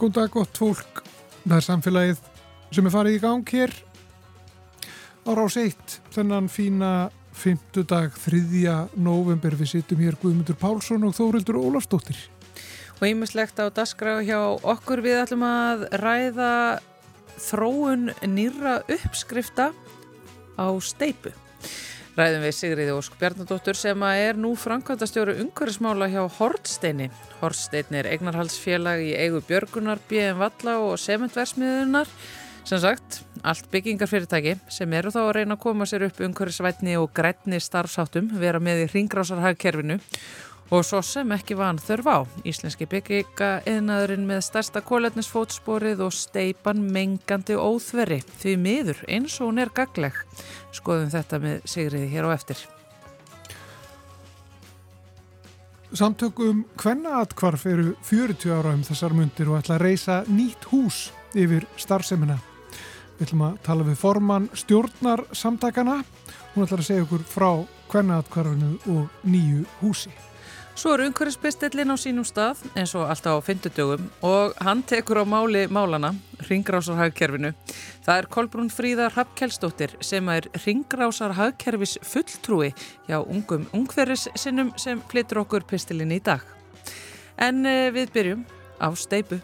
Góð dag, gott fólk. Það er samfélagið sem er farið í gang hér á rás 1. Þennan fína fymtudag, 3. november. Við sittum hér Guðmundur Pálsson og Þórildur Ólafsdóttir. Og ímislegt á dasgrau hjá okkur við ætlum að ræða þróun nýra uppskrifta á steipu. Ræðum við Sigriði Ósk Bjarnadóttur sem er nú framkvæmdastjóru umhverfismála hjá Hortsteini. Hortsteini er eignarhaldsfélag í eigu Björgunar, BM Valla og Sementversmiðunar. Sem sagt, allt byggingarfyrirtæki sem eru þá að reyna að koma sér upp umhverfisvætni og grætni starfsáttum, vera með í ringrásarhagkerfinu Og svo sem ekki van þörf á, íslenski bygginga eðnaðurinn með stærsta kóletnisfótsporið og steipan mengandi óþveri því miður eins og hún er gagleg. Skoðum þetta með Sigriði hér á eftir. Samtökum Kvennaatkvarf eru 40 ára um þessar myndir og ætla að reysa nýtt hús yfir starfseminna. Við ætlum að tala við formann stjórnar samtakana. Hún ætlar að segja okkur frá Kvennaatkvarfinu og nýju húsi. Svo er umhverfisbestillin á sínum stað eins og alltaf á fyndudögum og hann tekur á máli málana, ringrásarhagkerfinu. Það er Kolbrún Fríðar Hapkjælstóttir sem er ringrásarhagkerfis fulltrúi hjá ungum ungverðis sinnum sem flyttur okkur pistilin í dag. En eh, við byrjum á steipu.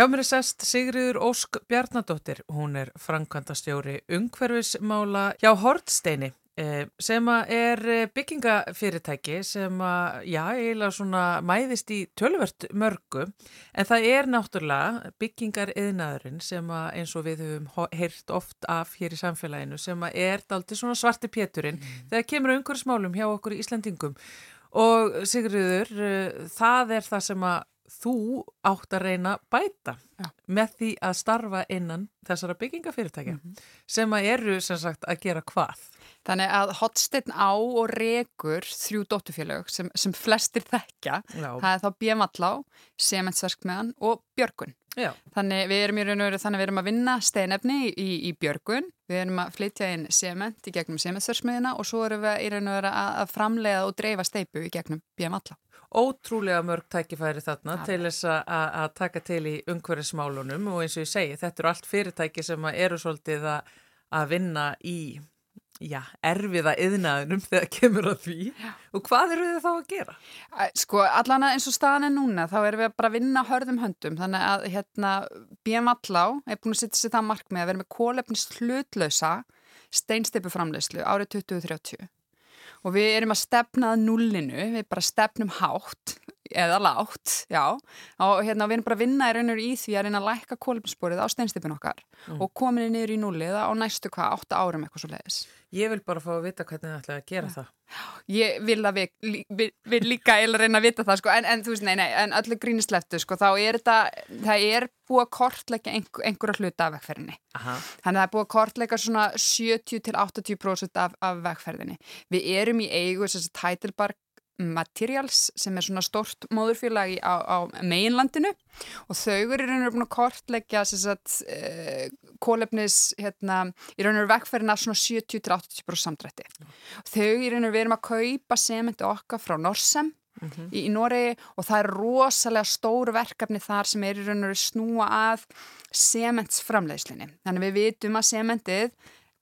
Hjá mér er sest Sigriður Ósk Bjarnadóttir, hún er framkvæmdastjóri umhverfismála hjá Hortsteini eh, sem er eh, byggingafyrirtæki sem að, já, eiginlega svona mæðist í tölvört mörgu. En það er náttúrulega byggingar yðnaðurinn sem að eins og við höfum heyrt oft af hér í samfélaginu sem að er daldi svona svarti péturinn mm. þegar kemur umhverfismálum hjá okkur í Íslandingum og Sigriður, eh, það er það sem að þú átt að reyna bæta Já. með því að starfa innan þessara byggingafyrirtækja mm -hmm. sem að eru sem sagt að gera hvað. Þannig að Hotstein á og regur þrjú dóttufélög sem, sem flestir þekkja, Já. það er þá Bjemallá, Sementsverkmeðan og Björgun. Já. Þannig við erum í raun og veru þannig við erum að vinna steinefni í, í Björgun, við erum að flytja inn sement í gegnum Sementsverkmeðina og svo erum við í raun og veru að, að framlega og dreifa steipu í gegnum Bjemallá ótrúlega mörg tækifæri þarna ja. til þess að taka til í umhverfismálunum og eins og ég segi, þetta eru allt fyrirtæki sem eru svolítið að vinna í já, erfiða yðnaðunum þegar kemur að því já. og hvað eru þið þá að gera? Sko, allan eins og staðan er núna þá erum við bara að vinna hörðum höndum þannig að hérna BMWallá er búin að setja sér það markmið að vera með kólefnist hlutlausa steinsteipuframleyslu árið 2030 og við erum að stefna að nullinu, við bara stefnum hátt eða látt, já og hérna við erum bara að vinna í raun og í því að reyna að lækka kólumsporið á steinstipin okkar mm. og kominni niður í nullið á næstu hvað, 8 árum eitthvað svo leiðis. Ég vil bara fá að vita hvernig það ætlaði að gera ja. það. Ég vil að við, við, við líka eða reyna að vita það sko, en, en þú veist, nei, nei, en öllu grínisleftu sko, þá er þetta, það er búið að kortleika einhver, einhverja hluta af vegferðinni. Aha. Þannig að það er búið að kortleika svona 70-80% af, af vegferðinni. Við erum í eigu þess að Tætilbark Materials sem er svona stort móðurfélagi á, á meginlandinu og þau eru raun og búin að kortleggja uh, kólefnis hérna, í raun og verið vekkferðina svona 70-80% samdrætti. Mm. Þau í raun og verið að kaupa sementi okkar frá Norsem mm -hmm. í, í Noregi og það er rosalega stór verkefni þar sem er raun og verið snúa að sementsframleiðslinni. Þannig við vitum að sementið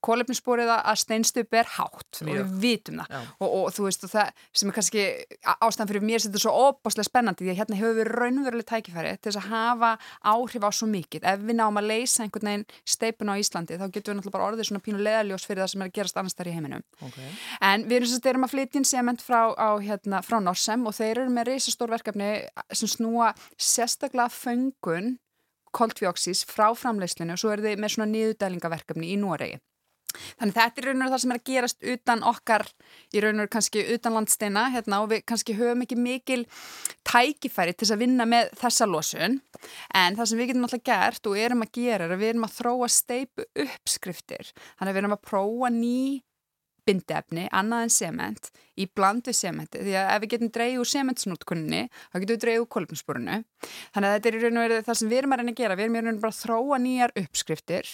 kólefnissporið að steinstup er hátt og við vitum það. Og, og þú veist og það sem er kannski ástæðan fyrir mér sem þetta er svo óbáslega spennandi því að hérna hefur við raunveruleg tækifæri til þess að hafa áhrif á svo mikið. Ef við náum að leysa einhvern veginn steipun á Íslandi þá getum við náttúrulega bara orðið svona pínu leðaljós fyrir það sem er að gerast annars þar í heiminum. Okay. en við erum, erum að flytja inn sement frá, á, hérna, frá Norsem og þeir eru með reysastór verkefni sem snúa sérstaklega föngun koltvíóksís frá framleyslinu og svo eru þeir með svona niðurdælingaverkefni í Noregi Þannig þetta er raun og veru það sem er að gerast utan okkar, í raun og veru kannski utan landsteina hérna og við kannski höfum ekki mikil tækifæri til að vinna með þessa losun en það sem við getum alltaf gert og erum að gera er að við erum að þróa steipu uppskriftir. Þannig að við erum að prófa ný bindefni, annað en sement í blandu sementi, því að ef við getum dreyið úr sementsnútkunni, þá getum við dreyið úr kolumsporunu. Þannig að þetta er í raun og verið það sem við erum að reyna að gera, við erum í raun og verið bara að þróa nýjar uppskriftir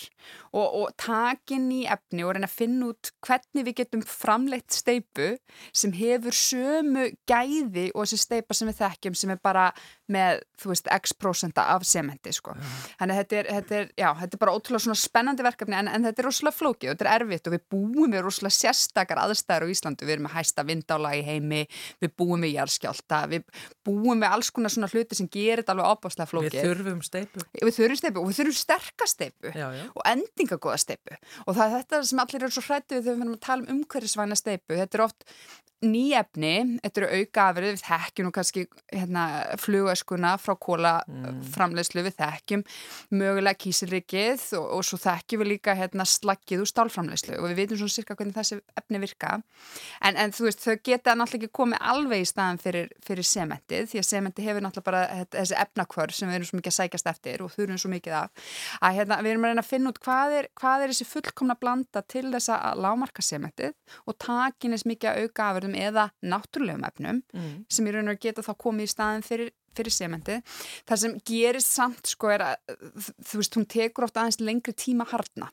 og, og taka ný efni og reyna að finna út hvernig við getum framleitt steipu sem hefur sömu gæði og þessi steipa sem við þekkjum sem er bara með, þú veist, x prosenta af sementi, sko. Þannig að þetta er, þetta er, já, þetta er bara ótrúlega svona spennandi verkefni en, en þetta er rosalega flókið og þetta er erfitt og við búum við rosalega sérstakar aðstæður á Íslandu, við erum að hæsta vindála í heimi, við búum við jarðskjálta, við búum við alls konar svona hluti sem gerir þetta alveg ábáslega flókið. Við þurfum steipu. Við þurfum steipu og við þurfum sterkasteipu og endingagóða steipu og það er þetta sem allir eru svo hrættu þegar við fyrir að tala um umhverfisvæna steipu. Þetta er oft nýjefni, þetta eru auka afrið, við þekkjum nú kannski hérna, flugöskuna frá kóla mm. við þekkjum mögulega kísilrikið og, og svo þekkjum við líka hérna, slaggið úr stálframleiðslu og við veitum svona cirka hvernig þessi efni virka en, en þú veist, þau geta náttúrulega ekki komið alveg í staðan fyrir, fyrir sementið því að sementi hefur náttúrulega bara þessi efnakvör sem við erum svo mikið að sækjast eftir og þurfum svo mikið af að hérna, við erum að reyna að finna út hvað er, hvað er þessi fullkomna blanda til þess að lámarka sementið og takin eins mikið að auka afrið efnum eða náttúrulegum efnum mm. sem í raun og geta þá komið í staðin fyrir, fyrir sementi. Það sem gerist samt sko er að þú veist, hún tekur ofta aðeins lengri tíma harna.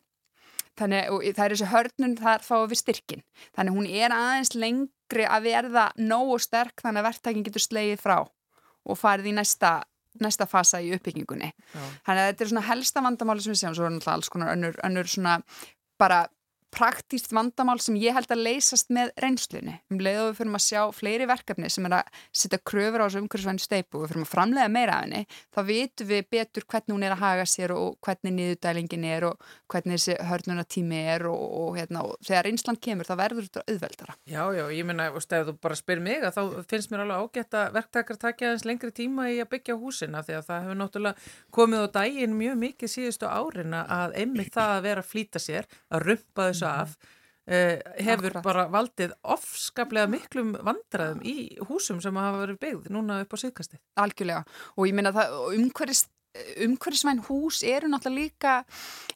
Þannig, og það er þessi hörnun þar fáið við styrkin. Þannig hún er aðeins lengri að verða nógu sterk þannig að verktækin getur slegið frá og farið í næsta næsta fasa í uppbyggingunni. Já. Þannig að þetta er svona helsta vandamáli sem við séum, svo er náttúrulega alls konar önnur, önnur svona bara praktíst vandamál sem ég held að leysast með reynslunni. Um leið og við fyrir að sjá fleiri verkefni sem er að setja kröfur á þessu umhverfisvæni steipu og við fyrir að framlega meira af henni, þá vitum við betur hvernig hún er að haga sér og hvernig niðurdælingin er og hvernig þessi hörnunatími er og, og, hérna, og þegar reynslan kemur þá verður þetta auðveldara. Já, já, ég minna, ef þú bara spyr mig að þá finnst mér alveg ágætt að verktakar takja eins lengri tíma í að byggja húsina því að það hefur náttúrulega komið á daginn mjög mikið síðustu árin að einmitt það að vera að flýta sér, að rumpa þessu þessu af uh, hefur Akkurat. bara valdið ofskaplega miklum vandraðum í húsum sem hafa verið byggð núna upp á síðkasti. Algjörlega og ég minna það umhverjast umhverfisvæn hús eru náttúrulega líka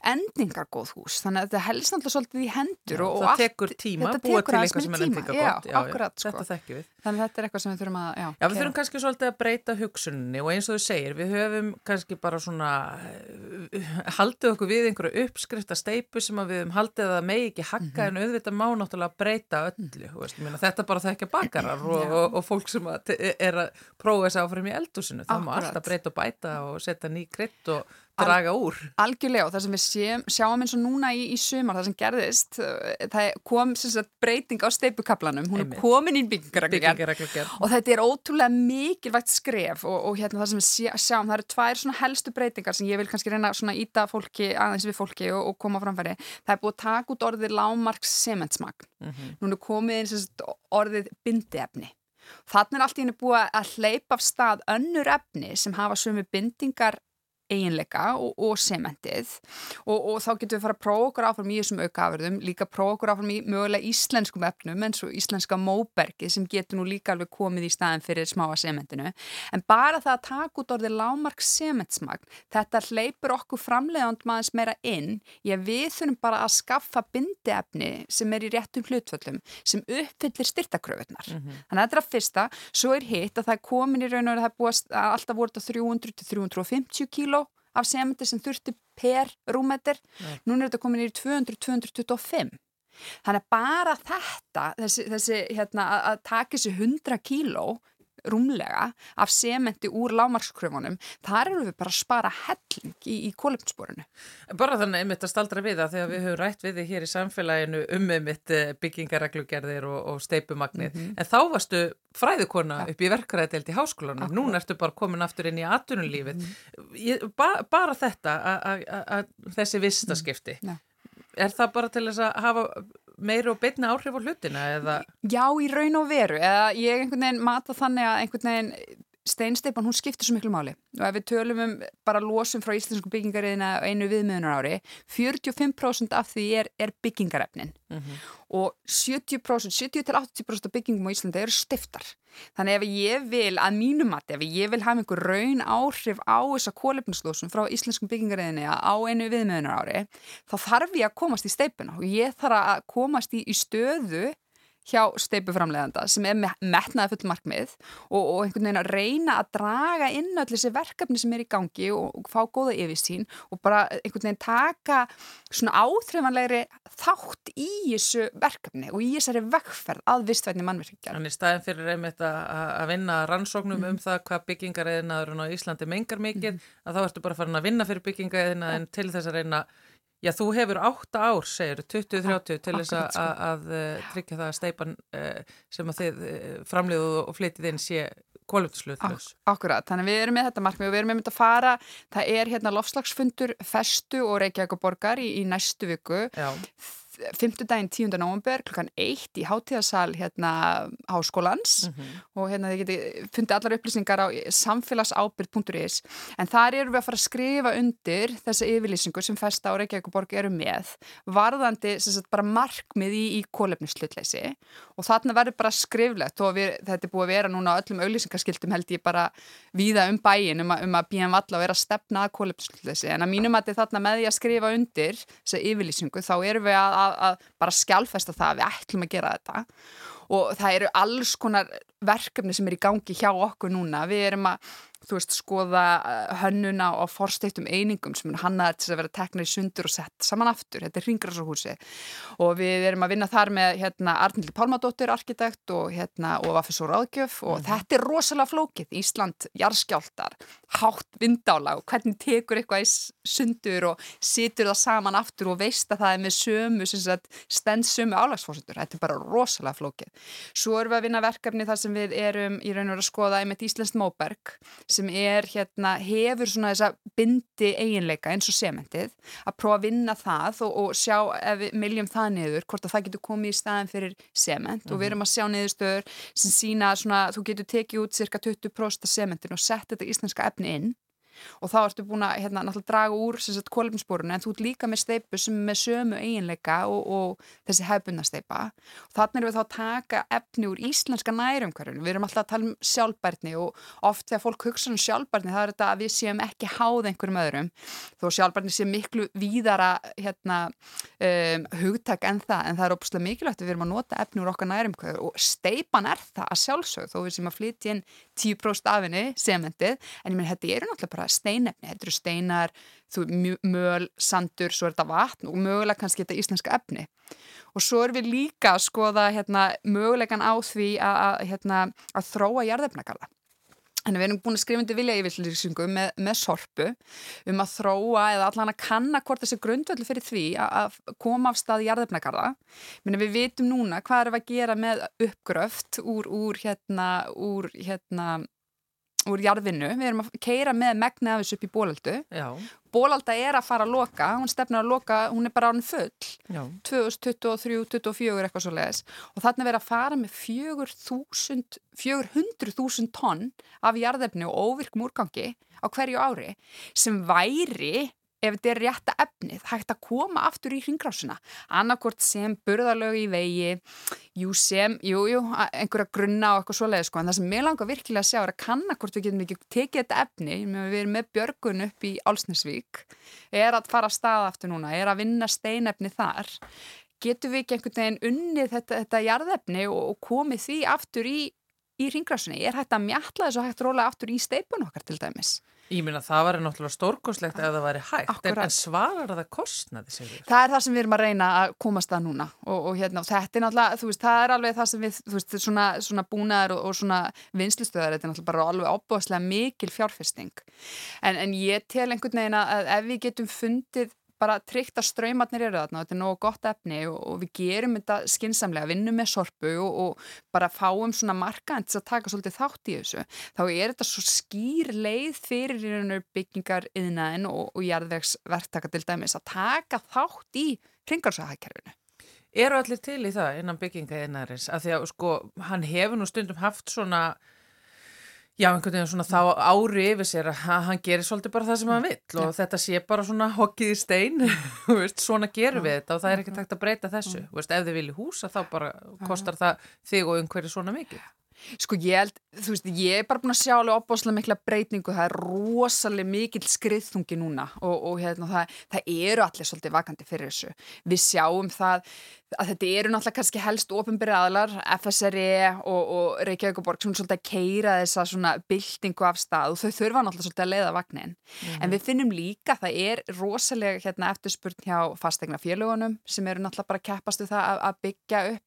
endingargóð hús þannig að þetta helst náttúrulega svolítið í hendur já, og, og það tekur tíma, búa til eitthvað sem er endingargóð sko. þetta þekkjum við. Þannig að þetta er eitthvað sem við þurfum að já, já við þurfum kannski svolítið að breyta hugsunni og eins og þú segir, við höfum kannski bara svona uh, haldið okkur við einhverju uppskrifta steipu sem við höfum haldið að megi ekki hakka mm -hmm. en auðvitað má náttúrulega breyta öllu veist, minna, þetta bara þekkja bakarar og, og fólk sem er að prófa þess áfram í eldusinu, það má alltaf breyta og bæta og setja setja ný krydd og draga Al, úr. Algjörlega og það sem við séum, sjáum eins og núna í, í sumar, það sem gerðist, eh, það kom sagt, breyting á steipukablanum, hún er komin í byggingareglugjörn og þetta er ótrúlega mikilvægt skref og, og hérna það sem við sjáum, það eru tvær helstu breytingar sem ég vil kannski reyna svona íta fólki aðeins við fólki og, og koma framfæri. Það er búið að taka út orðið lámarks sementsmagn. Mm -hmm. Nú er komið eins og orðið bindiefni. Þannig er allt í henni búið að hleypa af stað önnur efni sem hafa sömu bindingar eiginleika og, og sementið. Og, og þá getum við fara að prófa okkur áfram í þessum aukaafurðum, líka prófa okkur áfram í mögulega íslenskum efnum eins og íslenska móbergi sem getur nú líka alveg komið í staðin fyrir smáa sementinu. En bara það að taka út orðið lámark sementsmagn, þetta hleypur okkur framleiðand maður meira inn. Ég við þurfum bara að skaffa bindiefni sem er í réttum hlutföllum sem uppfyllir styrtakröfunar mm -hmm. þannig að þetta er að fyrsta, svo er hitt að það er komin í raun og það er búið að alltaf voru þetta 300-350 kíló af sementi sem þurfti per rúmetir, núna er þetta komin í 200-225 þannig að bara þetta þessi, þessi hérna, að taka þessi 100 kíló rúmlega af sementi úr lámarkskröfunum þar eru við bara að spara helling í, í kólöfnsporinu. Bara þannig einmitt að staldra við það þegar við höfum rætt við þið hér í samfélaginu um einmitt eh, byggingareglugerðir og, og steipumagnir mm -hmm. en þá varstu fræðukona ja. upp í verkræðdelt í háskólanum, núna ertu bara komin aftur inn í atunulífið. Mm ba bara þetta að þessi vistaskipti, mm er það bara til þess að hafa meira og beitna áhrif á hlutina eða? Já, í raun og veru eða ég einhvern veginn mata þannig að einhvern veginn steinsteipan hún skiptir svo miklu máli. Og ef við tölum um bara losum frá íslensku byggingariðina einu viðmiðunar ári 45% af því er, er byggingarefnin. Mm -hmm. og 70%, 70-80% af byggingum á Íslandi eru stiftar. Þannig ef ég vil að mínum að ef ég vil hafa einhver raun áhrif á þessa kólefnislósum frá íslensku byggingariðina á einu viðmiðunar ári þá þarf ég að komast í steipuna. Og ég þarf að komast í, í stöðu hjá steipuframleganda sem er metnaði full markmið og, og einhvern veginn að reyna að draga inn allir þessi verkefni sem er í gangi og, og fá góða yfirsýn og bara einhvern veginn taka svona áþreifanlegri þátt í þessu verkefni og í þessari vekkferð að vistvætni mannverkjar. Þannig staðin fyrir einmitt að vinna rannsóknum mm. um það hvað byggingareðinaður á Íslandi mengar mikið mm. að þá ertu bara farin að vinna fyrir byggingareðinaðin til þess að reyna Já, þú hefur 8 ár, segir 20-30 til þess að, að, að eh, tryggja það að steipan uh, sem að þið uh, framleiðu og flytið inn sé kólumtisluðlös. Akkurat, þannig við erum með þetta markmið og við erum með þetta að fara, það er hérna lofslagsfundur festu og Reykjavík borgar í, í næstu viku. Já fymtudaginn 10. november klukkan 1 í hátíðasal hérna háskólans mm -hmm. og hérna þið geti fundið allar upplýsingar á samfélagsábyrg.is en þar eru við að fara að skrifa undir þessa yfirlýsingu sem festa á Reykjavík eru með varðandi sagt, bara markmið í, í kólefnislautleysi og þarna verður bara skriflegt og við, þetta er búið að vera núna öllum auðlýsingarskildum held ég bara víða um bæin um um að býja valla og vera að stefna að kólefnislautleysi en að mínum að þarna með því að skrifa undir þessa yfirlýsingu þá erum við að að, að bara skjálfesta það að við ætlum að gera þetta og það eru alls konar verkefni sem er í gangi hjá okkur núna. Við erum að þú veist, skoða eh, hönnuna og forsteittum einingum sem er hannaðið til að vera teknir í sundur og sett saman aftur, þetta er Ringræsahúsi og við erum að vinna þar með hérna Arnildi Pálmadóttir, arkitekt og hérna og Vafisur Ráðgjöf. Og mm. þetta er rosalega flókið, Ísland, jarðskjáltar hátt vindála og hvernig tekur eitthvað í sundur og situr það saman aftur og veist að það er með sömu, stend sömu álagsfórsundur, þetta er bara rosalega flókið. Svo erum við að vinna verkefni þar sem við erum í raun og sem er hérna, hefur svona þessa bindi eiginleika eins og sementið að prófa að vinna það og, og sjá ef við miljum það niður hvort að það getur komið í staðin fyrir sement mm -hmm. og við mhm. erum að sjá niðurstöður sem sína svona þú getur tekið út cirka 20% sementin og sett þetta íslenska efni inn og þá ertu búin að hérna, draga úr kólumsporunu en þú ert líka með steipu sem er með sömu eiginleika og, og þessi hefbundasteipa og þannig erum við þá að taka efni úr íslenska nærumkvarðinu, við erum alltaf að tala um sjálfbærni og oft þegar fólk hugsa um sjálfbærni það er þetta að við séum ekki háð einhverjum öðrum. Þó sjálfbærni sé miklu víðara hérna, um, hugtak en það en það er óbúslega mikilvægt að við erum að nota efni úr okkar nærumkvarðu og steipan er það að sjálfsög þó við sem að flytja inn 10% afinni, sementið, en ég menn þetta eru náttúrulega bara steinefni, þetta eru steinar, þú, möl, sandur, svo er þetta vatn og mögulega kannski þetta íslenska efni. Og svo er við líka að skoða hérna, mögulegan á því að, að, hérna, að þróa jarðefnagarða. Þannig við erum búin að skrifa undir vilja yfirlýsingu með, með sorpu um að þróa eða allan að kanna hvort þessi grundvöldu fyrir því að koma af stað jarðefnagarða. Minna við vitum núna hvað er að gera með uppgröft úr, úr hérna, úr hérna úr jarðinu, við erum að keira með megni af þessu upp í bólöldu bólölda er að fara að loka, hún stefnir að loka hún er bara án full. 2023-2024 eitthvað svo leiðis og þannig verið að fara með 400.000 tonn af jarðefni og óvirkum úrgangi á hverju ári sem væri ef þetta er rétta efnið, hægt að koma aftur í hringrásuna, annarkort sem burðalög í vegi, jú sem, jú, jú, einhverja grunna og eitthvað svoleiði sko, en það sem mér langar virkilega að sjá er að kannakort við getum ekki tekið þetta efni, við erum með björgun upp í Álsnesvík, er að fara að staða aftur núna, er að vinna steinefni þar, getum við ekki einhvern veginn unnið þetta, þetta jarðefni og, og komið því aftur í, í hringrásunni, er hægt að mjalla þess að hægt róla aftur í steipun okkar til dæmis. Ég minna það var náttúrulega stórkoslegt ef það væri hægt, en, en svarar það kostnaði sig? Það er það sem við erum að reyna að komast að núna og, og hérna, og þetta er náttúrulega, þú veist, það er alveg það sem við, þú veist, svona, svona búnaðar og, og svona vinslustöðar, þetta er náttúrulega bara alveg ábúðslega mikil fjárfesting en, en ég tel einhvern veginn að ef við getum fundið bara tryggt að ströymatnir eru þarna þetta er nógu gott efni og, og við gerum þetta skinsamlega, vinnum með sorpu og, og bara fáum svona markaðan til að taka svolítið þátt í þessu. Þá er þetta svo skýr leið fyrir byggingar yðnaðin og, og jarðvegsverktaka til dæmis að taka þátt í kringarsahækkerfinu Eru allir til í það innan bygginga yðnaðarins að því að sko hann hefur nú stundum haft svona Já, einhvern veginn svona þá ári yfir sér að hann gerir svolítið bara það sem hann vill og þetta sé bara svona hokkið í stein, veist, svona gerum við þetta og það er ekki takt að breyta þessu. Veist, ef þið vilja húsa þá bara kostar það þig og einhverju svona mikið. Sko ég held, þú veist, ég er bara búin að sjá alveg opbáslega mikla breytingu, það er rosalega mikil skriðþungi núna og, og hérna, það, það eru allir svolítið vakandi fyrir þessu. Við sjáum það að þetta eru náttúrulega kannski helst ofinbyrja aðlar, FSRE og, og Reykjavík og Borg, svolítið að keira þessa svona byltingu af stað og þau þurfa náttúrulega svolítið að leiða vagnin. Mm -hmm. En við finnum líka, það er rosalega hérna, eftirspurn hjá fastegna félagunum sem eru náttúrulega bara að keppastu það að, að byggja upp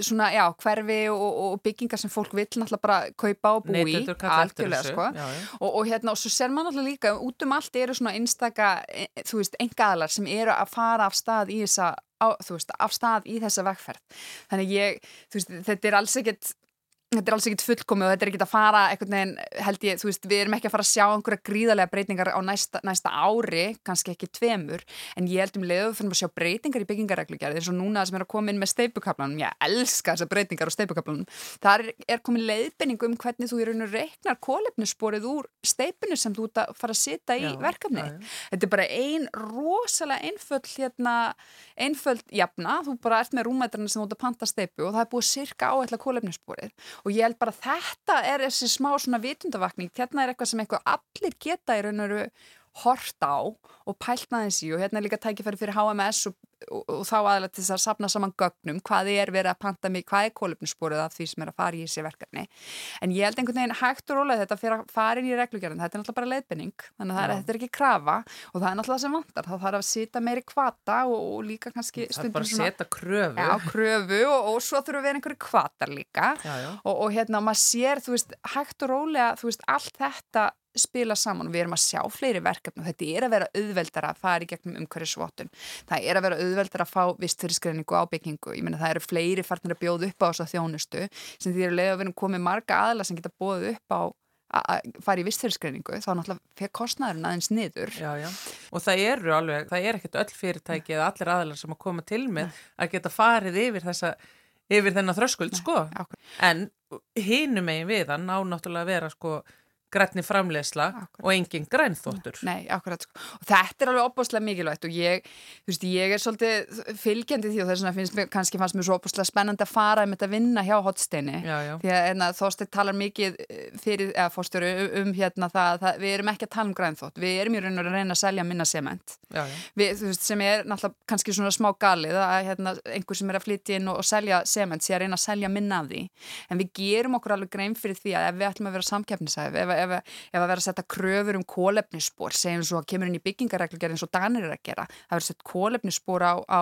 svona, já, hverfi og, og byggingar sem fólk vil náttúrulega bara kaupa og búi í, algjörlega, sko. Já, já. Og, og hérna, og svo ser maður náttúrulega líka út um allt eru svona einstaka e, þú veist, engaðlar sem eru að fara af stað í þessa, á, þú veist, af stað í þessa vegferð, þannig ég þú veist, þetta er alls ekkert þetta er alls ekkit fullkomið og þetta er ekkit að fara einhvern veginn, held ég, þú veist, við erum ekki að fara að sjá einhverja gríðarlega breytingar á næsta, næsta ári, kannski ekki tveimur en ég held um leiðu fyrir að sjá breytingar í byggingareglugjari, eins og núna sem er að koma inn með steipukablanum, ég elska þessar breytingar á steipukablanum, þar er, er komið leiðbenning um hvernig þú í raun og reiknar kólefnissporið úr steipinu sem þú fara að sita í já, verkefni já, já. þetta er bara ein rosalega einföld hérna, einföld jafna, þú bara ert með rúmætrarna sem þú ert að panta steipu og það er búið sirka áætla kólefnissporið og ég held bara þetta er þessi smá svona vitundavakning, hérna er eitthvað sem eitthvað allir geta í raun og hort á og maður þessi og hérna er líka tækifæri fyrir HMS og, og, og þá aðalega til þess að sapna saman gögnum hvað er verið að panta mig, hvað er kólöfnussporuð af því sem er að fara í þessi verkefni. En ég held einhvern veginn hægt og rólega þetta fyrir að fara inn í reglugjörðin, þetta er náttúrulega bara leiðbynning þannig að þetta er ekki krafa og það er náttúrulega það sem vantar, þá þarf að sita meiri kvata og, og líka kannski Það er bara að setja kröfu. Já, kröfu og svo að vera einhverju og og spila saman og við erum að sjá fleiri verkefni og þetta er að vera auðveldar að fara í gegnum umhverju svotun. Það er að vera auðveldar að fá vistfyrirskreiningu ábyggingu. Ég menna það eru fleiri farnir að bjóða upp á þessa þjónustu sem því að við erum komið marga aðla sem geta bóðið upp á að fara í vistfyrirskreiningu þá náttúrulega fyrir kostnæðurinn aðeins niður. Já, já. Og það eru alveg, það er ekkert öll fyrirtæki eða allir aðlar sem að koma til með að geta farið yfir þessa yfir þennan þröskuld, sko. En hinum megin við hann á náttúrulega að vera, sko grænni framlegsla og engin grænþóttur. Nei, akkurat. Sko. Og þetta er alveg opbáslega mikilvægt og ég, þú veist, ég er svolítið fylgjandi því og þess vegna finnst mér, kannski fannst mér svo opbáslega spennandi að fara um þetta að vinna hjá hotsteini. Já, já. Því að hérna, þóstið talar mikið eh, fyrir, eða fórstjóru, um hérna það, það, við erum ekki að tala um grænþótt, við erum í raun og reyna að selja minna sement. Já, já. Við, þú veist, sem er náttúrulega kannski svona smá galið að hérna, einhver sem er að flytja inn og, og selja sement sé að reyna að selja minna af því. En við gerum okkur alveg grein fyrir því að ef við ætlum að vera samkeppnisæf, ef, ef, ef að vera að setja kröfur um kólefnisspor, segjum svo að kemur inn í byggingareglugjörðin svo danir er að gera, það verður sett kólefnisspor á, á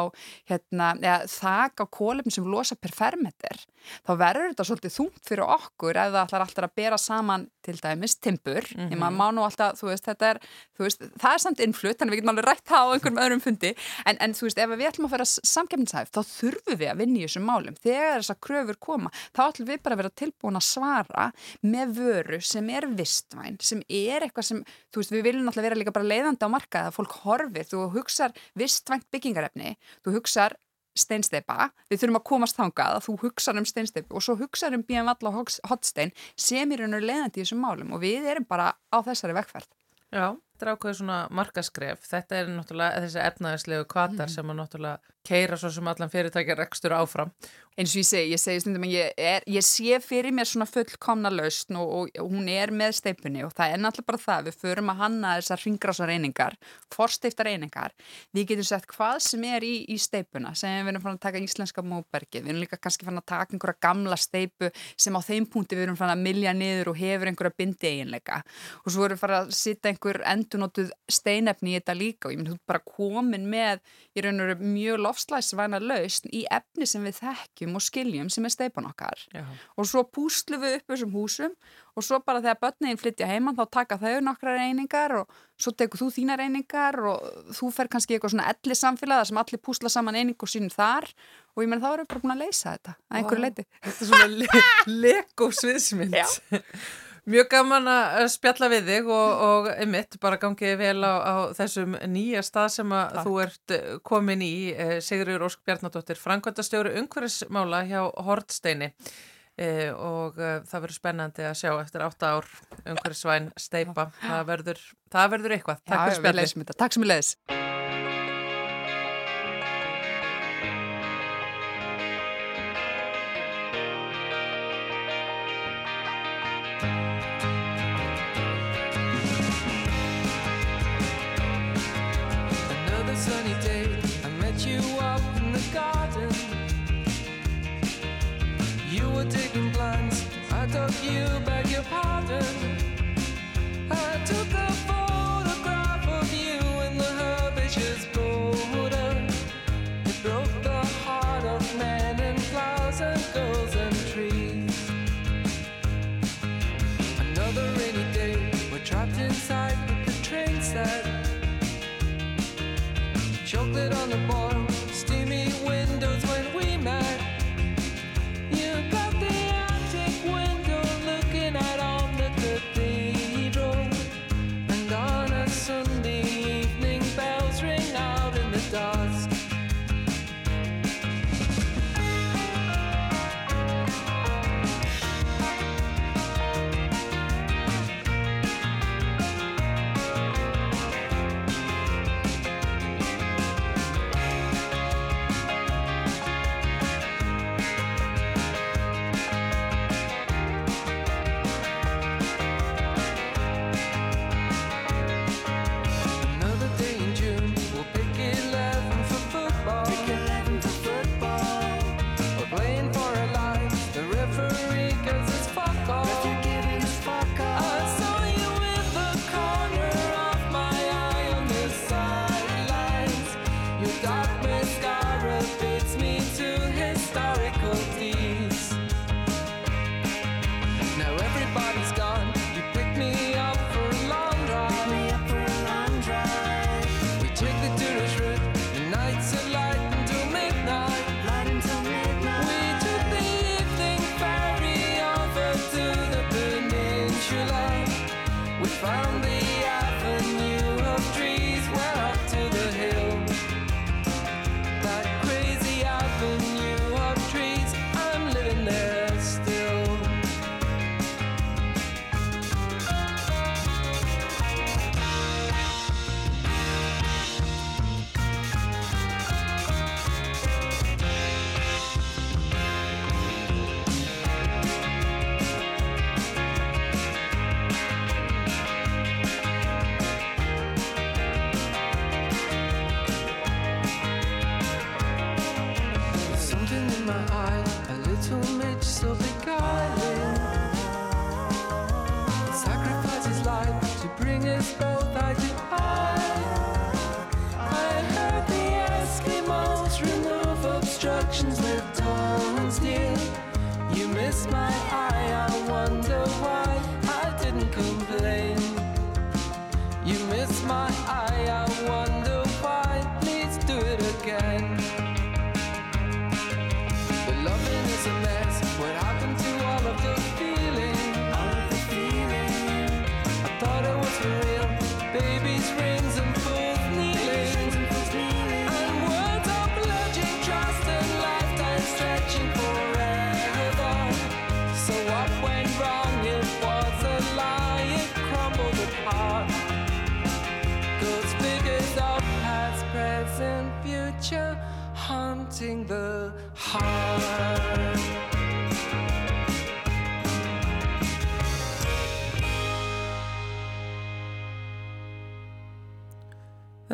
hérna, eða, þak á kólefni sem losa per fermeter, þá verður þetta svolítið þungt fyrir okkur ef það ætlar alltaf að bera saman til dæmis timpur, mm -hmm. ég maður má nú alltaf, þú veist, þetta er, þú veist, það er samt innflutt, þannig við getum alveg rætt það á einhverjum öðrum fundi, en, en þú veist, ef við ætlum að vera samkefnishæf, þá þurfum við að vinna í þessum málum. Þegar þessar kröfur koma, þá ætlum við bara að vera tilbúin að svara með vöru sem er vistvæn, sem er eitthvað sem, þú veist, við viljum alltaf vera líka bara leiðandi á markað, að fólk horfir, þú hugsar vistvænt byggingarefni, þú hugsar steinsteipa, við þurfum að komast þangað að þú hugsaður um steinsteipu og svo hugsaður um BM Valla og Hotstein sem er og leiðandi í þessum málum og við erum bara á þessari vekkferð. Já, þetta er ákveðið svona markaskref, þetta er náttúrulega þessi efnaðislegu kvatar mm. sem að náttúrulega keira svo sem allan fyrirtækjar rekstur áfram. Eins og ég segi, ég segi stundum að ég, er, ég sé fyrir mér svona fullkomna lausn og, og, og hún er með steipunni og það er náttúrulega bara það, við förum að hanna þessar ringgrásar einingar, forstiftar einingar. Við getum sett hvað sem er í, í steipuna, sem við erum fann að taka íslenska móbergi, við erum líka kannski fann að taka einhverja gamla steipu sem á þeim punkti við erum fann að milja niður og hefur einhverja bindi eiginleika. Og svo erum við fann að sitta einhver endunótuð steinefni í þetta líka og ég þú bara komin með í raun og veru mjög lofslæsvæna lausn í efni sem við þekkjum og skiljum sem er steipan okkar. Já. og svo púslu við upp þessum húsum og svo bara þegar börnin flytja heimann þá taka þau nokkra reyningar og svo tekur þú þína reyningar og þú fer kannski eitthvað svona elli samfélag sem allir púsla saman eining og sínum þar. Og ég menn þá erum við bara búin að leysa þetta að einhverju leiti Þetta er svona le Mjög gaman að spjalla við þig og, og einmitt bara gangið vel á, á þessum nýja stað sem að Takk. þú ert eh, komin í, eh, Sigurður Ósk Bjarnadóttir, Frankværtastjóru Ungverismála hjá Hortsteini. e, og e, það verður spennandi að sjá eftir 8 ár umhverfisvæn steipa. Það verður, það verður eitthvað. Takk Já, fyrir spjallið. Takk sem við leiðis. Chocolate on the boil,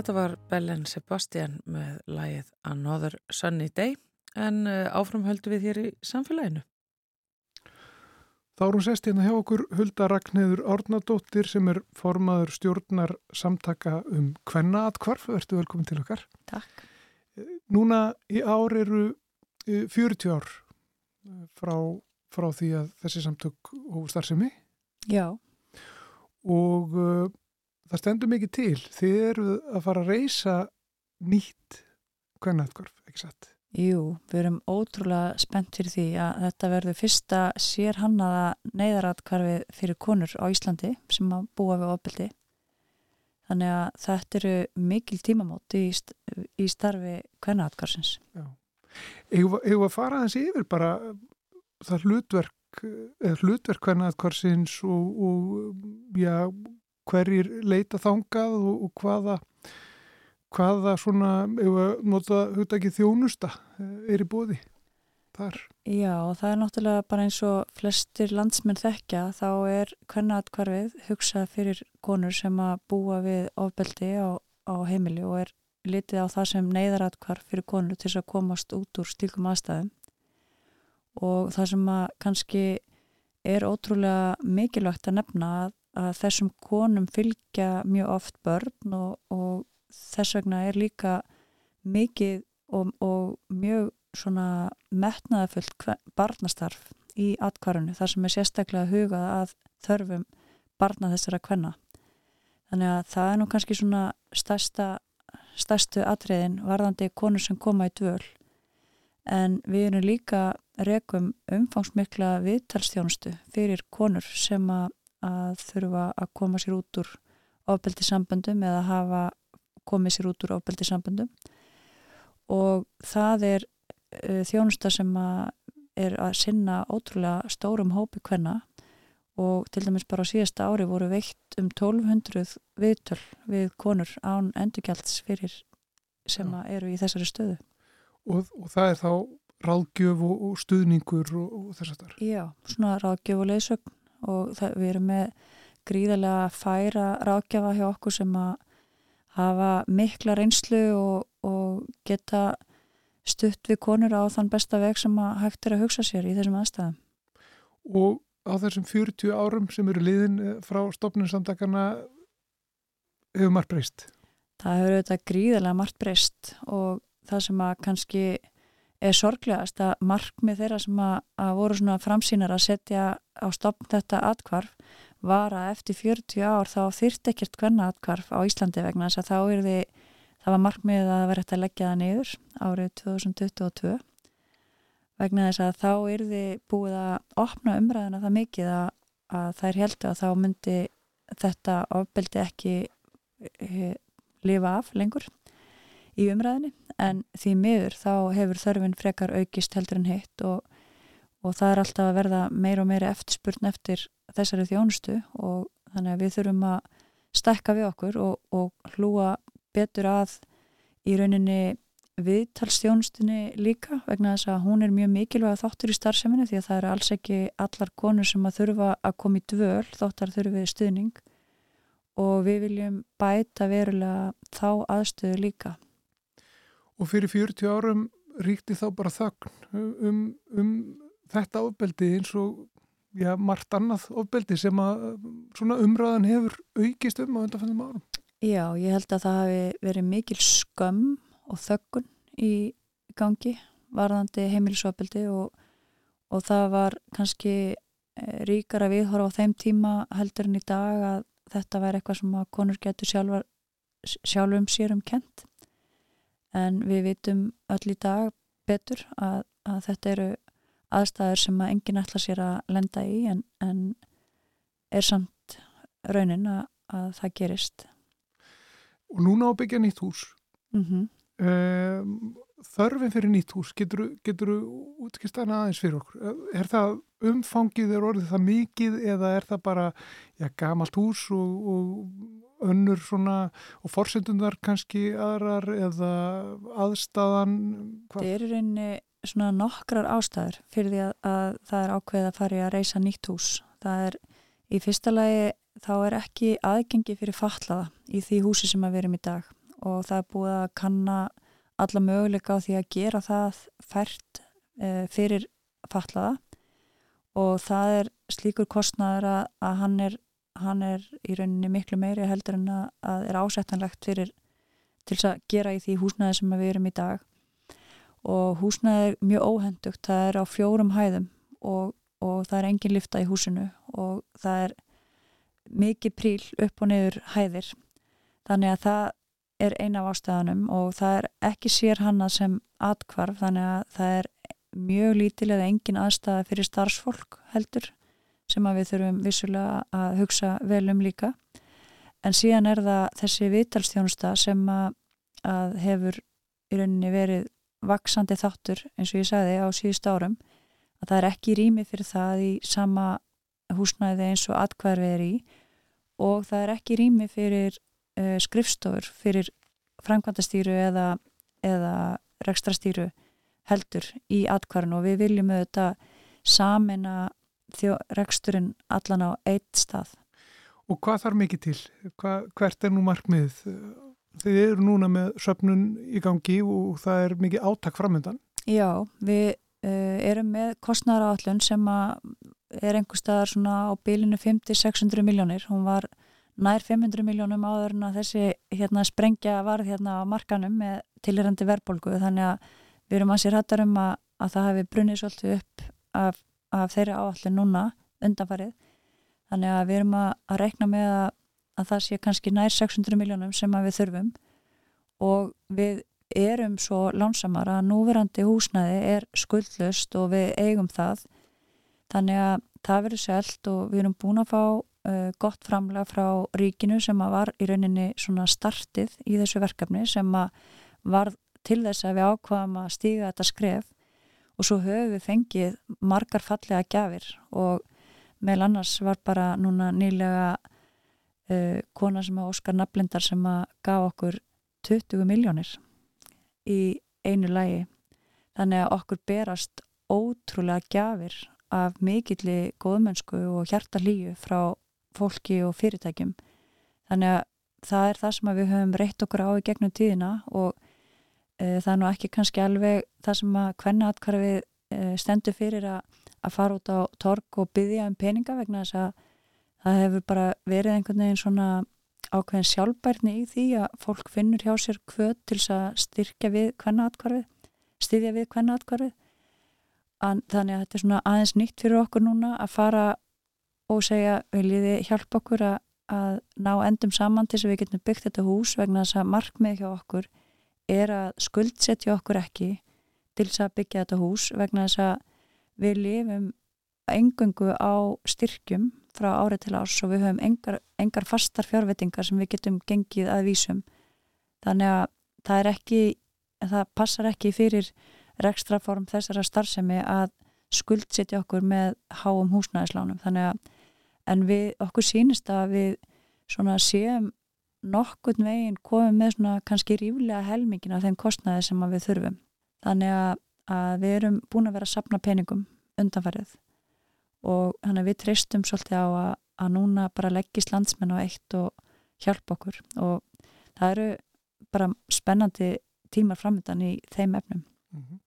Þetta var Bellen Sebastian með lægið Another Sunny Day en eh, áframhöldu við hér í samfélaginu. Þá er hún sest hérna hjá okkur Hulda Ragnheður Árnadóttir sem er formaður stjórnar samtaka um kvennaatkvarf. Verður velkomin til okkar. Takk. Núna í ár eru 40 e, ár frá, frá því að þessi samtök og starfsemi. Já. Og það stendur mikið til. Þið eru að fara að reysa nýtt kvennatkorf, ekki satt? Jú, við erum ótrúlega spennt fyrir því að þetta verður fyrsta sérhannaða neyðaratkvarfi fyrir konur á Íslandi sem að búa við ofbildi. Þannig að þetta eru mikil tímamóti í, í starfi kvennaatkarsins. Eða að fara þessi yfir bara það hlutverk hlutverk eða hlutverk hvarsins og, og já, hverjir leita þangað og, og hvaða hvaða svona, ef að nota hugdækið þjónusta eh, er í bóði þar? Já, það er náttúrulega bara eins og flestir landsmenn þekkja, þá er hvernig aðkvarfið hugsað fyrir konur sem að búa við ofbeldi á, á heimili og er litið á það sem neyðaratkvarf fyrir konur til þess að komast út úr stíkum aðstæðum og það sem að kannski er ótrúlega mikilvægt að nefna að, að þessum konum fylgja mjög oft börn og, og þess vegna er líka mikið og, og mjög svona metnaðafullt barnastarf í atkvarðinu þar sem er sérstaklega hugað að þörfum barna þessara kvenna. Þannig að það er nú kannski svona stærsta, stærstu atriðin varðandi konur sem koma í dvöl en við erum líka rekum umfangsmikla viðtalstjónustu fyrir konur sem að, að þurfa að koma sér út úr ofbeldisamböndum eða hafa komið sér út úr ofbeldisamböndum og það er uh, þjónusta sem að er að sinna ótrúlega stórum hópi hvenna og til dæmis bara á síðasta ári voru veikt um 1200 viðtöl við konur án endurgjalds fyrir sem eru í þessari stöðu. Og, og það er þá ráðgjöf og, og stuðningur og, og þess að það er? Já, svona ráðgjöf og leysögn og það, við erum með gríðarlega færa ráðgjafa hjá okkur sem að hafa mikla reynslu og geta stutt við konur á þann besta veg sem að hægt er að hugsa sér í þessum aðstæðum. Og á þessum 40 árum sem eru liðin eh, frá stopninsamtakana hefur margt breyst? Það hefur auðvitað gríðarlega margt breyst og það sem að kannski er sorglegast að markmið þeirra sem að, að voru svona framsýnar að setja á stopn þetta atkvarf var að eftir 40 ár þá þyrrt ekkert hverna atkvarf á Íslandi vegna þess að þá er því það var markmiðið að vera hægt að leggja það niður árið 2022 vegna þess að þá er því búið að opna umræðina það mikið að, að þær heldur að þá myndi þetta ofbeldi ekki e, lifa af lengur í umræðinni en því miður þá hefur þörfin frekar aukist heldur en hitt og, og það er alltaf að verða meir og meiri eftirspurn eftir þessari þjónustu og þannig að við þurfum að stekka við okkur og, og hlúa betur að í rauninni viðtalstjónustunni líka vegna þess að hún er mjög mikilvæg þáttur í starfseminu því að það eru alls ekki allar konur sem að þurfa að koma í dvöl þáttar þurfið stuðning og við viljum bæta verulega þá aðstöðu líka Og fyrir 40 árum ríkti þá bara þögn um, um þetta ofbeldi eins og já, margt annað ofbeldi sem að umræðan hefur aukist um á undanfannum árum. Já, ég held að það hafi verið mikil skömm og þöggun í gangi varðandi heimilisofbeldi og, og það var kannski eh, ríkar að viðhorfa á þeim tíma heldur en í dag að þetta væri eitthvað sem að konur getur sjálfur, sjálfum sérum kent en við vitum öll í dag betur að, að þetta eru aðstæður sem að enginn ætla sér að lenda í en, en er samt raunin að, að það gerist. Og núna ábyggja nýtt hús. Mm -hmm. um, þörfin fyrir nýtt hús getur þú útkist aðeins fyrir okkur? Er það umfangið, er orðið það mikið eða er það bara ja, gamalt hús og, og önnur svona og forsendundar kannski aðrar eða aðstæðan? Það eru reyni svona nokkrar ástæður fyrir því að, að það er ákveðið að fara í að reysa nýtt hús það er í fyrsta lagi þá er ekki aðgengi fyrir fatlaða í því húsi sem við erum í dag og það er búið að kanna alla möguleika á því að gera það fært e, fyrir fatlaða og það er slíkur kostnæður að, að hann er hann er í rauninni miklu meiri heldur en að er ásettanlegt fyrir til að gera í því húsnæði sem við erum í dag. Og húsnæði er mjög óhendugt, það er á fjórum hæðum og, og það er engin lifta í húsinu og það er mikið príl upp og niður hæðir. Þannig að það er eina af ástæðanum og það er ekki sér hanna sem atkvarf þannig að það er mjög lítil eða engin aðstæða fyrir starfsfólk heldur sem að við þurfum vissulega að hugsa vel um líka. En síðan er það þessi vitalstjónusta sem að, að hefur í rauninni verið vaksandi þáttur eins og ég sagði á síðust árum. Að það er ekki rými fyrir það í sama húsnæði eins og atkvæðar er í og það er ekki rými fyrir uh, skrifstofur, fyrir framkvæmdastýru eða, eða rekstrastýru heldur í atkvæðan og við viljum auðvitað samina reksturinn allan á eitt stað. Og hvað þarf mikið til? Hva, hvert er nú markmið? Þið eru núna með söpnun í gangi og það er mikið áttak framöndan. Já, við uh, erum með kostnæra állun sem er einhver staðar svona á bílinu 50-600 miljónir. Hún var nær 500 miljónum áður en að þessi hérna, sprengja varð hérna á markanum með tilirandi verbolgu þannig að við erum að sér hættar um að, að það hefði brunnið svolítið upp af, af þeirri áallin núna undanfarið. Þannig að við erum að, að reikna með að, að það sé kannski nær 600 miljónum sem við þurfum. Og við erum svo lánsamar að núverandi húsnæði er skuldlust og við eigum það. Þannig að það verður selt og við erum búin að fá uh, gott framlega frá ríkinu sem að var í rauninni svona startið í þessu verkefni sem að var til þess að við ákvaðum að stíga þetta skref og svo höfum við fengið margar fallega gafir og meil annars var bara núna nýlega uh, kona sem að Óskar Nablindar sem að gaf okkur 20 miljónir í einu lægi þannig að okkur berast ótrúlega gafir af mikilli góðmennsku og hjartalíu frá fólki og fyrirtækjum. Þannig að það er það sem við höfum reitt okkur á í gegnum tíðina og það er nú ekki kannski alveg það sem að hvenna atkvarfið e, stendur fyrir að, að fara út á tork og byggja um peninga vegna þess að það hefur bara verið einhvern veginn svona ákveðin sjálfbærni í því að fólk finnur hjá sér kvöt til að styrkja við hvenna atkvarfið, styðja við hvenna atkvarfið þannig að þetta er svona aðeins nýtt fyrir okkur núna að fara og segja viljiði hjálpa okkur að, að ná endum saman til þess að við getum byggt þetta hús vegna þess að markmið hjá okkur er að skuldsetja okkur ekki til þess að byggja þetta hús vegna þess að við lifum engungu á styrkjum frá árið til árs og við höfum engar, engar fastar fjárvettingar sem við getum gengið að vísum. Þannig að það er ekki það passar ekki fyrir rekstraform þessara starfsemi að skuldsetja okkur með háum húsnæðislánum. Þannig að en við okkur sínist að við svona séum nokkurn veginn komum með svona kannski ríflega helmingin af þeim kostnæði sem við þurfum. Þannig að, að við erum búin að vera að sapna peningum undanfarið og þannig að við treystum svolítið á að, að núna bara leggist landsmenn á eitt og hjálpa okkur og það eru bara spennandi tímar framöndan í þeim efnum. Mm -hmm.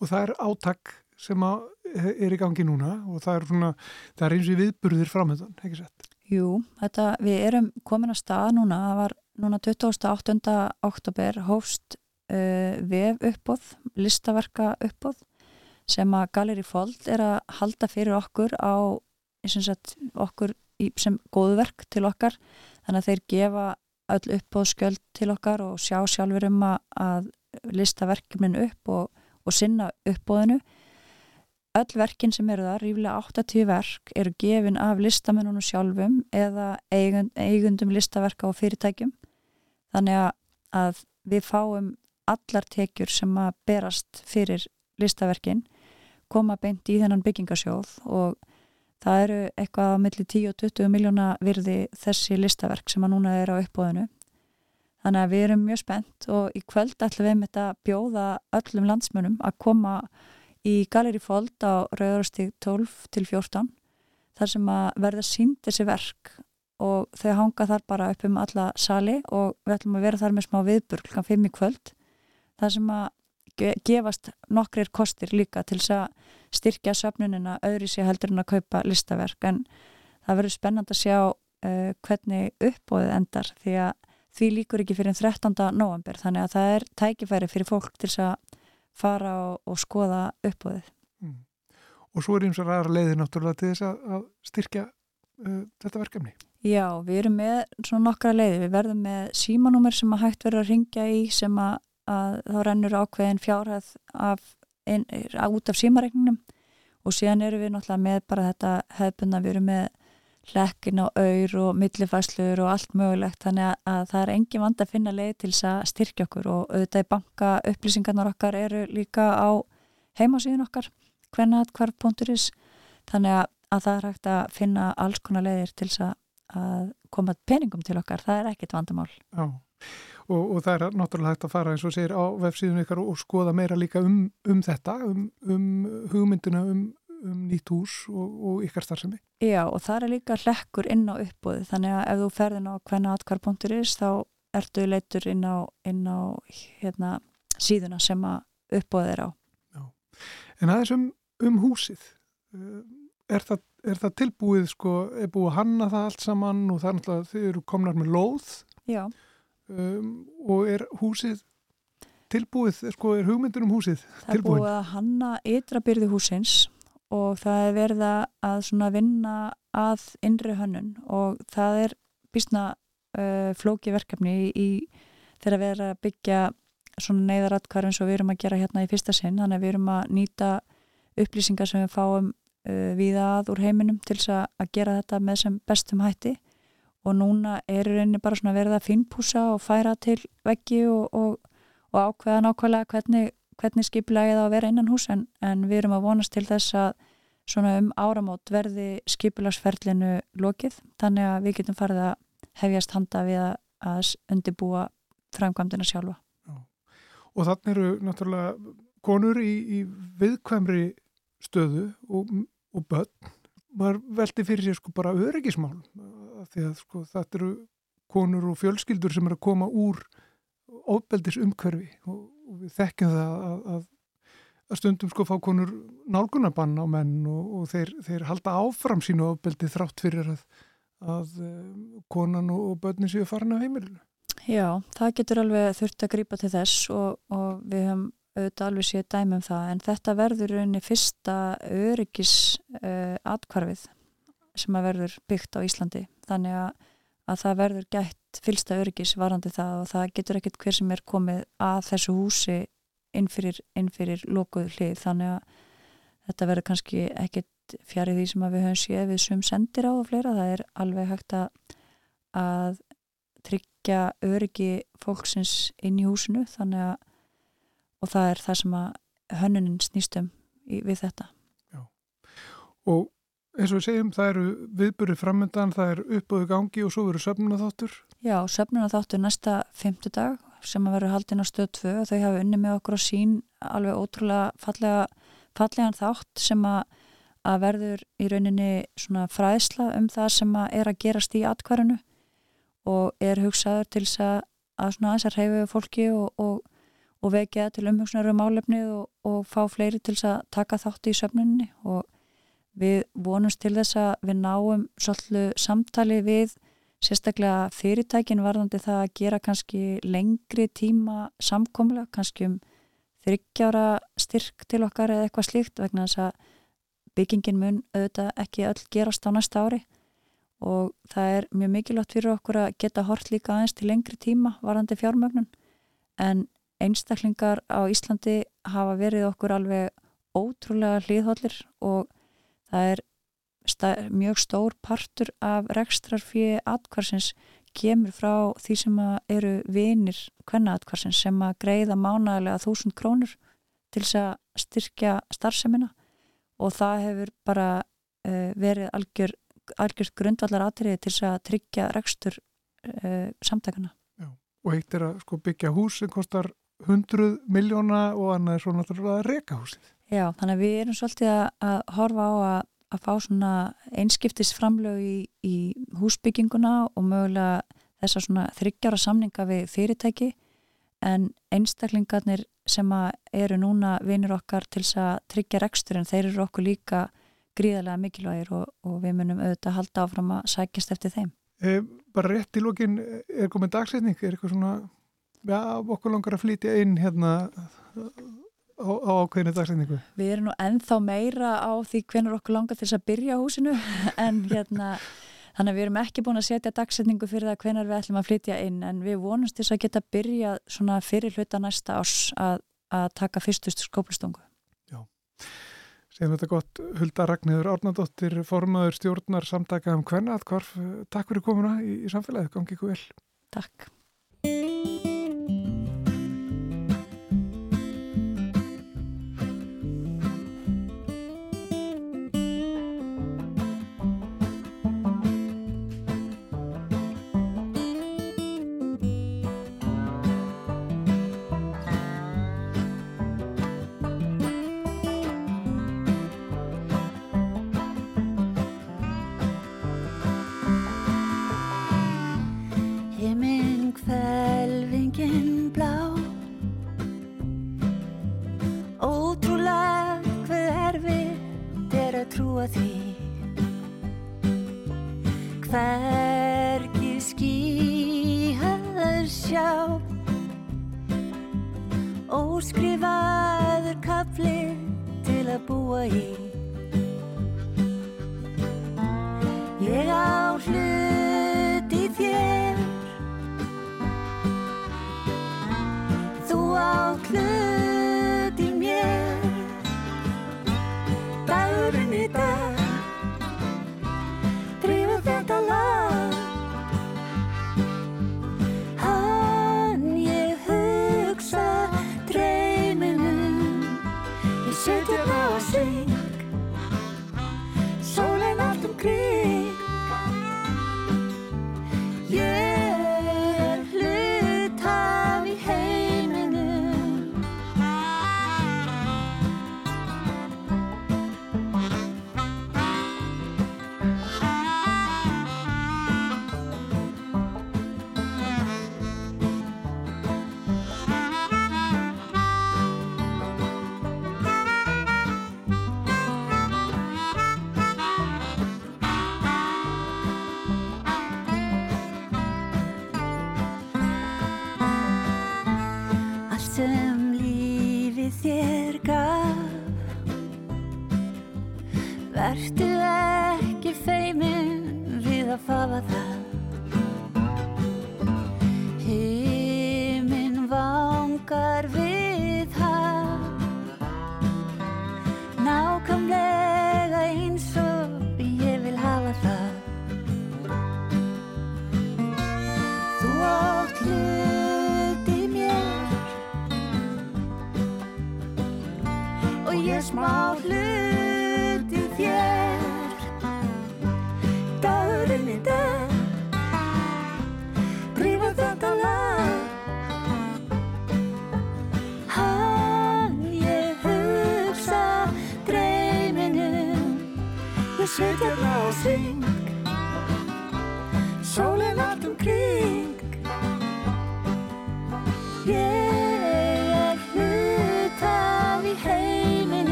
Og það er átak sem er í gangi núna og það er, svona, það er eins og viðburðir framöndan, ekki sett? Jú, þetta, við erum komin að stað núna, það var núna 28. oktober hófst uh, vef uppóð, listaverka uppóð sem að Galeri Fold er að halda fyrir okkur á sagt, okkur í, sem góðverk til okkar þannig að þeir gefa öll uppóðskjöld til okkar og sjá sjálfur um að, að lista verkefnin upp og, og sinna uppóðinu Öll verkin sem eru það, ríflega 80 verk, eru gefin af listamennunum sjálfum eða eigund, eigundum listaverka og fyrirtækjum. Þannig að við fáum allar tekjur sem að berast fyrir listaverkin, koma beint í þennan byggingasjóð og það eru eitthvað á milli 10-20 miljóna virði þessi listaverk sem að núna er á uppbóðinu. Þannig að við erum mjög spennt og í kvöld ætlum við með þetta bjóða öllum landsmönum að koma í Galeri Fold á Rauðarstík 12 til 14 þar sem að verða sínd þessi verk og þau hanga þar bara upp um alla sali og við ætlum að vera þar með smá viðburg kl. 5 í kvöld þar sem að gefast nokkrir kostir líka til þess að styrkja söfnunina öðru sér heldur en að kaupa listaverk en það verður spennand að sjá uh, hvernig uppbóðið endar því að því líkur ekki fyrir 13. november þannig að það er tækifæri fyrir fólk til þess að fara og, og skoða uppbúðið. Mm. Og svo er eins og ræðar leiðir náttúrulega til þess að, að styrkja uh, þetta verkefni. Já, við erum með svona nokkra leiðir. Við verðum með símanúmer sem að hægt verður að ringja í sem að, að þá rennur ákveðin fjárhæð út af símareikningnum og síðan eru við náttúrulega með bara þetta hefðbunna, við erum með hlekkin á auður og millifæslur og allt mögulegt. Þannig að, að það er engin vand að finna leið til þess að styrkja okkur. Og auðvitað í banka upplýsingarnar okkar eru líka á heimasíðun okkar hvernaatkvarf.is þannig að, að það er hægt að finna alls konar leiðir til að, að koma peningum til okkar, það er ekkit vandamál. Já, og, og það er náttúrulega hægt að fara eins og segir á vefsíðun ykkar og, og skoða meira líka um, um þetta um, um hugmynduna um um nýtt hús og, og ykkar starfsemi. Já og það er líka hlekkur inn á uppbúði þannig að ef þú ferðin á hvernaatkvar.is þá ertu leitur inn á, inn á hérna, síðuna sem að uppbóðið er á. Já. En aðeins um, um húsið, eh, er það, er það tilbúið, sko, er búið að hanna það allt saman og það er náttúrulega, þið eru komnar með lóð um, og er húsið tilbúið, sko, er hugmyndur um húsið tilbúið? Það er búið að hanna ytrabyrði húsins og það er verið að vinna að innri hönnun og það er bísna uh, flóki verkefni í, í þegar við erum að byggja svona neyðaratkvar eins og við erum að gera hérna í fyrsta sinn, þannig að við erum að nýta upplýsingar sem við fáum uh, viða að úr heiminum til að gera þetta með sem bestum hætti. Og núna er reyni bara svona verið að finnpúsa og færa til veggi og, og, og ákveða nákvæmlega hvernig, hvernig skiplægið á að vera innan hús en, en við erum að vonast til þess að svona um áramót verði skipilagsferlinu lokið þannig að við getum farið að hefjast handa við að undibúa framkvæmdina sjálfa. Já. Og þannig eru náttúrulega konur í, í viðkvæmri stöðu og, og börn. Maður veldi fyrir sér sko bara öryggismál því að sko þetta eru konur og fjölskyldur sem eru að koma úr óbeldis umhverfi og, og við þekkjum það að, að, að stundum sko fá konur nálgunabann á menn og, og þeir, þeir halda áfram sínu óbeldi þrátt fyrir að að eh, konan og börnin séu farin á heimilinu. Já, það getur alveg þurft að grýpa til þess og, og við höfum auðvitað alveg séu dæmum það en þetta verður unni fyrsta öryggis uh, atkvarfið sem að verður byggt á Íslandi þannig að, að það verður gætt fylsta öryggis varandi það og það getur ekkert hver sem er komið að þessu húsi innfyrir, innfyrir lokuðu hlið. Þannig að þetta verður kannski ekkert fjarið því sem við höfum séð við sum sendir á og fleira, það er alveg hægt að, að tryggja öryggi fólksins inn í húsinu. Þannig að og það er það sem að hönnunin snýstum í, við þetta. Já. og eins og við segjum það eru viðburið framöndan það er uppöðu gangi og svo veru söfnunatháttur Já, söfnunatháttur næsta fymtudag sem að veru haldinn á stöð 2 og þau hafa unni með okkur á sín alveg ótrúlega fallega, fallegan þátt sem að að verður í rauninni svona fræðsla um það sem að er að gerast í atkvarðinu og er hugsaður til þess að, að svona þess að reyfu fólki og, og, og vekja til umhugsunar um álefnið og, og fá fleiri til þess að taka þátt í söfnunni og við vonumst til þess að við náum svolítið samtali við sérstaklega fyrirtækin varðandi það að gera kannski lengri tíma samkomla, kannski um þryggjára styrk til okkar eða eitthvað slíkt vegna þess að byggingin mun auðvitað ekki öll gerast á næsta ári. Og það er mjög mikilvægt fyrir okkur að geta hort líka aðeins til lengri tíma varandi fjármögnun. En einstaklingar á Íslandi hafa verið okkur alveg ótrúlega hlýðhóllir og það er mjög stór partur af rekstrarfíi atkvarsins kemur frá því sem eru vinir hvenna atkvarsins sem að greiða mánægilega þúsund krónur til þess að styrkja starfsemina og það hefur bara uh, verið algjör, algjör grundvallar atriði til að tryggja rekstur uh, samtakana. Já, og eitt er að sko, byggja hús sem kostar 100 miljóna og annað er svo náttúrulega að reka húsið. Já, þannig að við erum svolítið að, að horfa á að, að fá svona einskiptisframlög í, í húsbygginguna og mögulega þessa svona þryggjara samninga við fyrirtæki en einstaklingarnir sem eru núna vinir okkar til að tryggja reksturinn, þeir eru okkur líka gríðarlega mikilvægir og, og við munum auðvitað halda áfram að sækjast eftir þeim. E, bara rétt í lókin er komið dagsetning, er eitthvað svona ja, okkur langar að flytja inn hérna á, á ákveðinu dagsetningu? Við erum nú ennþá meira á því hvernig okkur langar til þess að byrja húsinu en hérna Þannig að við erum ekki búin að setja dagsetningu fyrir það hvenar við ætlum að flytja inn en við vonumst þess að geta byrja svona fyrir hluta næsta árs að, að taka fyrstust skóplustungu. Já, séum þetta gott. Hulda Ragnhjóður Árnardóttir, formadur stjórnar samtaka um hvernig að hvarf. Takk fyrir komuna í, í samfélagið, gangi ykkur vel. Takk. hvelvingin blá. Ótrúlega hvað erfið er að trúa því. Hvergi skíhaður sjá. Óskrifaður kafli til að búa í. Ég áhlug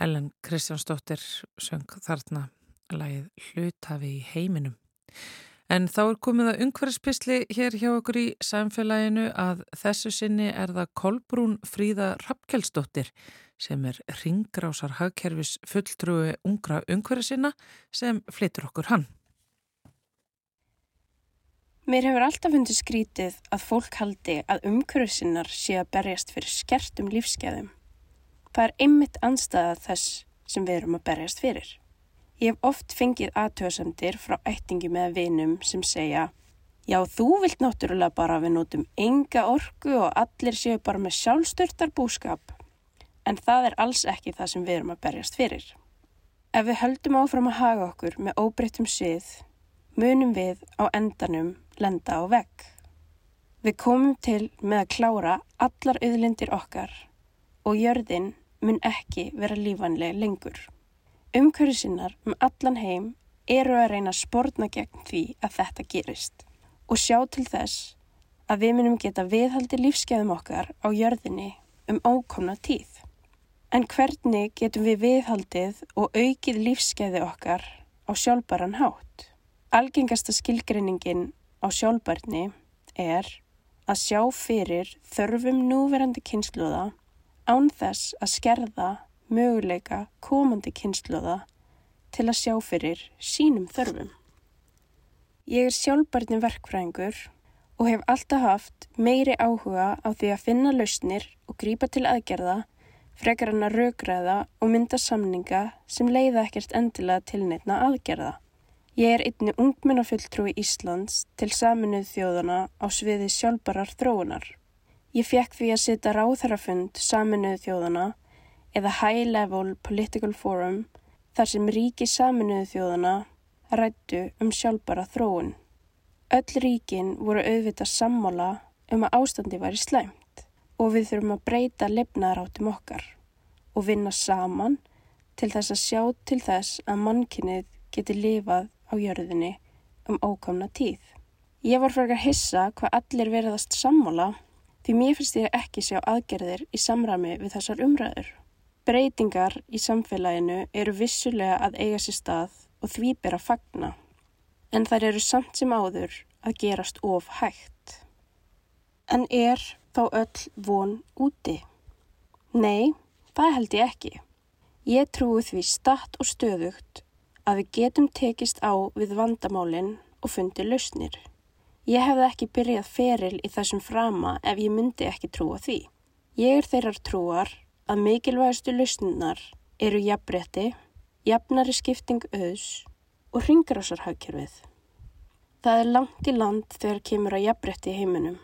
Ellen Kristjánsdóttir söng þarna lagið hlutafi í heiminum. En þá er komið að umhverfspisli hér hjá okkur í samfélaginu að þessu sinni er það Kolbrún Fríða Rappkjelsdóttir sem er ringrásar hagkerfis fulltrúi ungra umhverfsina sem flytur okkur hann. Mér hefur alltaf fundið skrítið að fólk haldi að umhverfisinnar sé að berjast fyrir skertum lífskeðum. Það er einmitt anstæða þess sem við erum að berjast fyrir. Ég hef oft fengið aðtöðsendir frá ættingi með vinum sem segja Já, þú vilt náttúrulega bara að við notum enga orku og allir séu bara með sjálfstörtar búskap. En það er alls ekki það sem við erum að berjast fyrir. Ef við höldum áfram að haga okkur með óbreyttum sið, munum við á endanum lenda á vegg. Við komum til með að klára allar auðlindir okkar og jörðin mun ekki vera lífanlega lengur. Umhverju sinnar um allan heim eru að reyna spórna gegn því að þetta gerist og sjá til þess að við munum geta viðhaldi lífskeiðum okkar á jörðinni um ókomna tíð. En hvernig getum við viðhaldið og aukið lífskeiði okkar á sjálfbaran hátt? Algengasta skilgreiningin á sjálfbarni er að sjá fyrir þörfum núverandi kynsluða án þess að skerða möguleika komandi kynsluða til að sjá fyrir sínum þörfum. Ég er sjálfbarni verkfræðingur og hef alltaf haft meiri áhuga á því að finna lausnir og grípa til aðgerða frekar hann að raugræða og mynda samninga sem leiða ekkert endilega til neittna aðgerða. Ég er einni ungmennafulltrúi Íslands til saminuð þjóðana á sviði sjálfbarar þróunar. Ég fekk því að setja ráðherrafund saminuð þjóðana eða High Level Political Forum þar sem ríki saminuð þjóðana rættu um sjálfbara þróun. Öll ríkin voru auðvitað sammála um að ástandi var í slæmt og við þurfum að breyta lefnaðaráttum okkar og vinna saman til þess að sjá til þess að mannkinnið geti lifað á jörðinni um ókomna tíð. Ég var fyrir að hissa hvað allir verðast sammála því mér finnst ég ekki sjá aðgerðir í samrami við þessar umræður. Breytingar í samfélaginu eru vissulega að eiga sér stað og því ber að fagna, en þær eru samt sem áður að gerast of hægt. En er þá öll von úti? Nei, það held ég ekki. Ég trúi því statt og stöðugt að við getum tekist á við vandamálinn og fundi lausnir. Ég hefði ekki byrjað feril í þessum frama ef ég myndi ekki trúa því. Ég er þeirrar trúar að mikilvægastu lausninar eru jafnbretti jafnari skipting auðs og ringrásarhagkerfið. Það er langt í land þegar kemur að jafnbretti heiminum.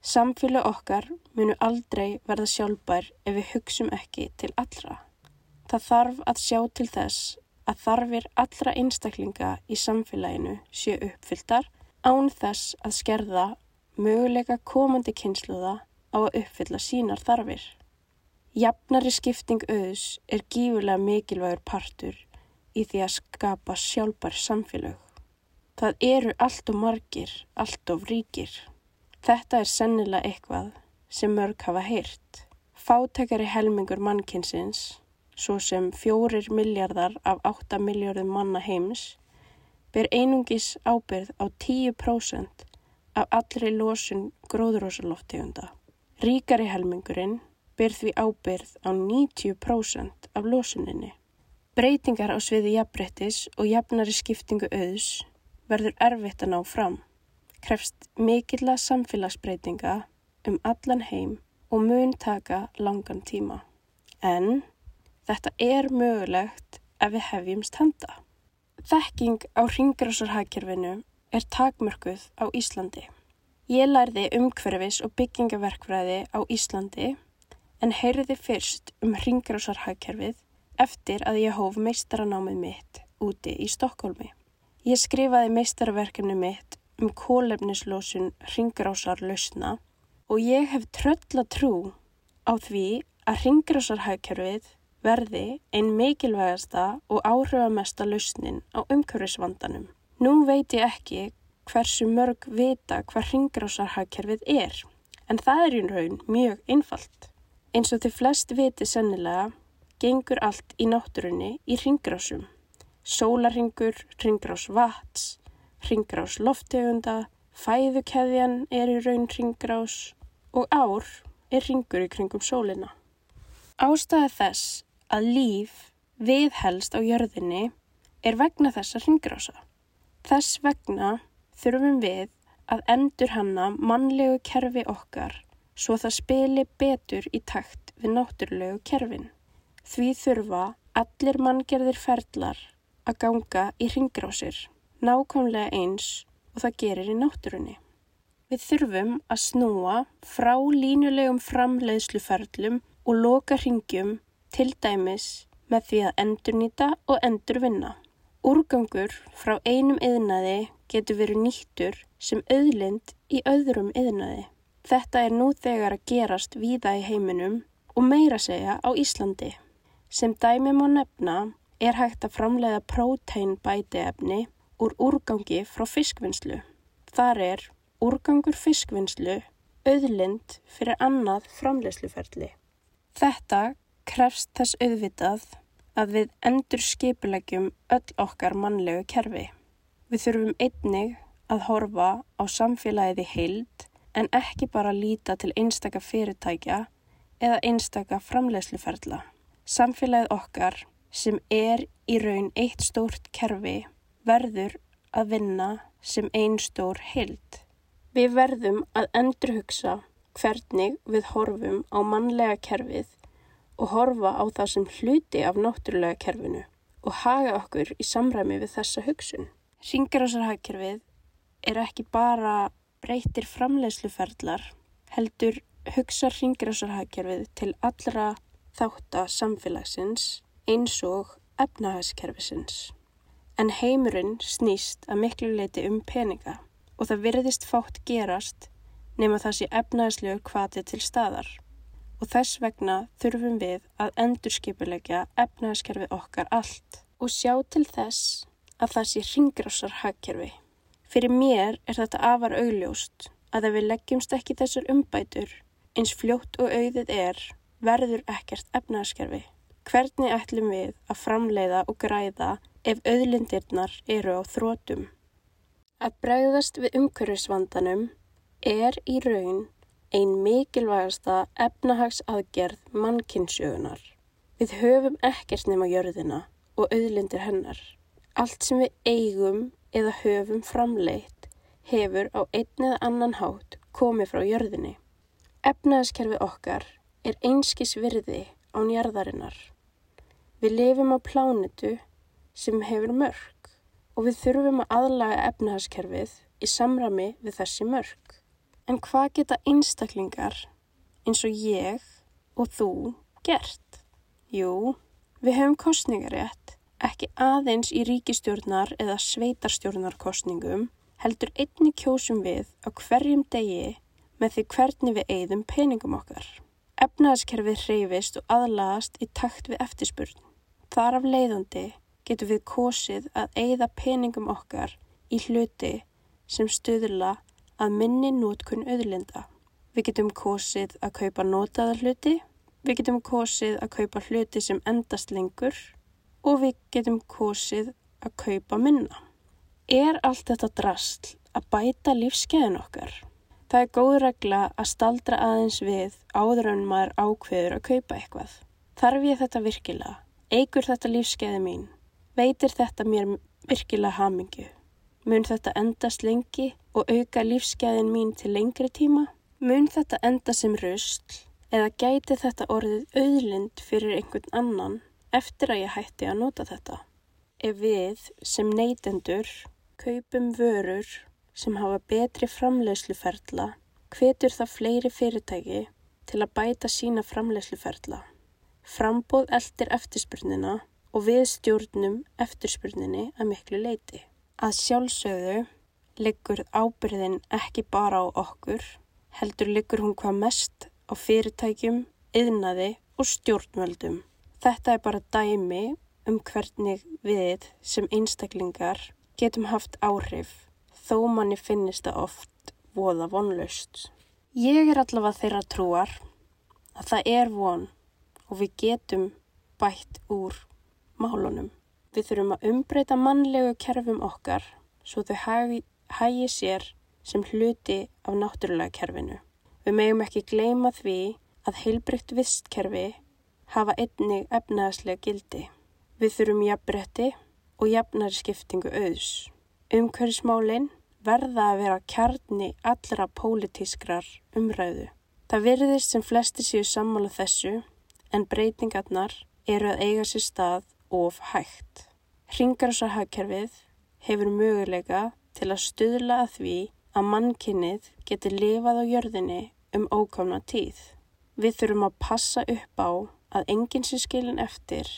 Samfélag okkar munu aldrei verða sjálfbær ef við hugsum ekki til allra. Það þarf að sjá til þess að þarfir allra einstaklinga í samfélaginu séu uppfylltar án þess að skerða möguleika komandi kynsluða á að uppfylla sínar þarfir. Jafnari skipting auðs er gífurlega mikilvægur partur í því að skapa sjálfbar samfélög. Það eru allt og margir, allt of ríkir. Þetta er sennilega eitthvað sem mörg hafa heyrt. Fátækari helmingur mannkinsins, svo sem fjórir miljardar af 8 miljardum manna heims, ber einungis ábyrð á 10% af allri losun gróðurósaloftegunda. Ríkari helmingurinn ber því ábyrð á 90% af losuninni. Breytingar á sviði jafnbrettis og jafnari skiptingu auðs verður erfitt að ná fram. Krefst mikilla samfélagsbreytinga um allan heim og mun taka langan tíma. En þetta er mögulegt ef við hefjumst handa. Þekking á ringgrásarhagkerfinu er takmörkuð á Íslandi. Ég lærði umhverfis og byggingaverkfræði á Íslandi en heyrði fyrst um ringrásarhagkerfið eftir að ég hóf meistaranámið mitt úti í Stokkólmi. Ég skrifaði meistarverkefni mitt um kólefnislósun ringrásarlausna og ég hef tröll að trú á því að ringrásarhagkerfið verði einn mikilvægasta og áhrifamesta lausnin á umhverfisvandanum. Nú veit ég ekki hversu mörg vita hvað ringrásarhagkerfið er, en það er í raun mjög einfalt. Eins og þið flest viti sennilega gengur allt í náttúrunni í ringrásum. Sólarringur, ringrás vats, ringrás loftegunda, fæðukeðjan er í raun ringrás og ár er ringur í kringum sólina. Ástæða þess að líf viðhelst á jörðinni er vegna þessa ringrása. Þess vegna þurfum við að endur hanna mannlegu kerfi okkar svo það spili betur í takt við náttúrulegu kerfin. Því þurfa allir manngerðir ferlar að ganga í ringrásir, nákvæmlega eins og það gerir í náttúrunni. Við þurfum að snúa frá línulegum framleiðsluferlum og loka ringjum til dæmis með því að endurnýta og endurvinna. Úrgangur frá einum yðnaði getur verið nýttur sem auðlind í öðrum yðnaði. Þetta er nú þegar að gerast víða í heiminum og meira segja á Íslandi. Sem dæmi má nefna er hægt að framleiða próteinbætiefni úr úrgangi frá fiskvinnslu. Þar er úrgangur fiskvinnslu auðlind fyrir annað framleiðsluferli. Þetta krefst þess auðvitað að við endur skipulegjum öll okkar mannlegu kerfi. Við þurfum einnig að horfa á samfélagið í heild en ekki bara líta til einstaka fyrirtækja eða einstaka framlegsluferðla. Samfélagið okkar sem er í raun eitt stórt kerfi verður að vinna sem einn stór heild. Við verðum að endurhugsa hvernig við horfum á mannlega kerfið og horfa á það sem hluti af náttúrulega kerfinu og haga okkur í samræmi við þessa hugsun. Ringarásarhagkerfið er ekki bara breytir framleiðsluferðlar, heldur hugsa ringarásarhagkerfið til allra þátta samfélagsins eins og efnahagskerfisins. En heimurinn snýst að miklu leiti um peninga og það virðist fátt gerast nema það sé efnahagslegur kvati til staðar og þess vegna þurfum við að endurskipulegja efnaðaskerfið okkar allt og sjá til þess að það sé ringrásar hagkerfi. Fyrir mér er þetta afar augljóst að ef við leggjumst ekki þessar umbætur eins fljótt og auðið er verður ekkert efnaðaskerfi. Hvernig ætlum við að framleiða og græða ef auðlindirnar eru á þrótum? Að bregðast við umhverfisvandanum er í raun ein mikilvægasta efnahagsaðgerð mannkinsjögunar. Við höfum ekkert nema jörðina og auðlindir hennar. Allt sem við eigum eða höfum framleitt hefur á einn eða annan hátt komið frá jörðinni. Efnahagskerfi okkar er einskis virði án jarðarinnar. Við lifum á plánetu sem hefur mörg og við þurfum að aðlaga efnahagskerfið í samrami við þessi mörg. En hvað geta einstaklingar eins og ég og þú gert? Jú, við hefum kostningarétt, ekki aðeins í ríkistjórnar eða sveitarstjórnarkostningum, heldur einni kjósum við á hverjum degi með því hvernig við eigðum peningum okkar. Efnaðaskerfið hreyfist og aðlagast í takt við eftirspurn. Þar af leiðandi getur við kosið að eigða peningum okkar í hluti sem stuðla að minni nótkun auðlinda. Við getum kosið að kaupa notaða hluti, við getum kosið að kaupa hluti sem endast lengur og við getum kosið að kaupa minna. Er allt þetta drastl að bæta lífskeiðin okkar? Það er góð regla að staldra aðeins við áður en maður ákveður að kaupa eitthvað. Þarf ég þetta virkilega? Eigur þetta lífskeiði mín? Veitir þetta mér virkilega hamingu? Mun þetta endast lengi og auka lífsgæðin mín til lengri tíma? Mun þetta enda sem röstl eða gæti þetta orðið auðlind fyrir einhvern annan eftir að ég hætti að nota þetta? Ef við sem neytendur kaupum vörur sem hafa betri framleiðsluferðla, hvetur það fleiri fyrirtæki til að bæta sína framleiðsluferðla. Frambóð eldir eftirspurnina og við stjórnum eftirspurninni að miklu leiti. Að sjálfsögðu liggur ábyrðin ekki bara á okkur, heldur liggur hún hvað mest á fyrirtækjum, yðnaði og stjórnvöldum. Þetta er bara dæmi um hvernig við sem einstaklingar getum haft áhrif þó manni finnist það oft voða vonlaust. Ég er allavega þeirra trúar að það er von og við getum bætt úr málunum. Við þurfum að umbreyta mannlegu kerfum okkar svo þau hagi hægi sér sem hluti af náttúrulega kerfinu. Við meðum ekki gleima því að heilbrygt vistkerfi hafa einnig efnaðslega gildi. Við þurfum jafnbretti og jafnari skiptingu auðs. Umhverfismálinn verða að vera kjarni allra pólitískrar umræðu. Það virðist sem flesti séu sammála þessu en breytingarnar eru að eiga sér stað of hægt. Ringarsarhagkerfið hefur möguleika til að stuðla að því að mannkinnið geti lifað á jörðinni um ókomna tíð. Við þurfum að passa upp á að enginn sé skilin eftir,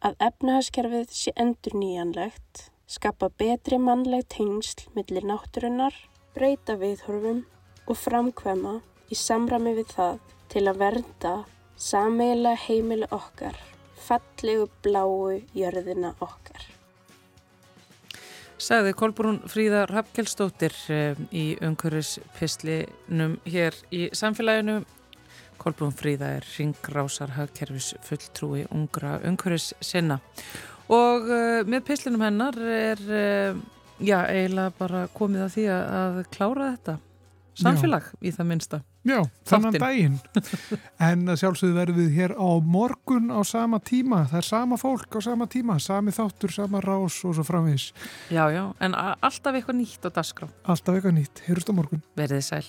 að efnahagskerfið sé endur nýjanlegt, skapa betri mannleg tengsl millir náttúrunnar, breyta viðhorfum og framkvema í samrami við það til að vernda sameila heimili okkar, fallegu bláu jörðina okkar sagði Kolbrún Fríðar Hapkjelsdóttir eh, í umhverfispislinum hér í samfélaginu. Kolbrún Fríða er ringrásar hagkerfis fulltrúi ungra umhverfis sinna og uh, með pislinum hennar er uh, já, eiginlega bara komið að því að klára þetta samfélag já. í það minsta. Já, þannan daginn. en sjálfsögðu verðum við hér á morgun á sama tíma. Það er sama fólk á sama tíma, sami þáttur, sama rás og svo framvís. Já, já, en alltaf eitthvað nýtt á dasgrá. Alltaf eitthvað nýtt. Heyrust á morgun. Verðið sæl.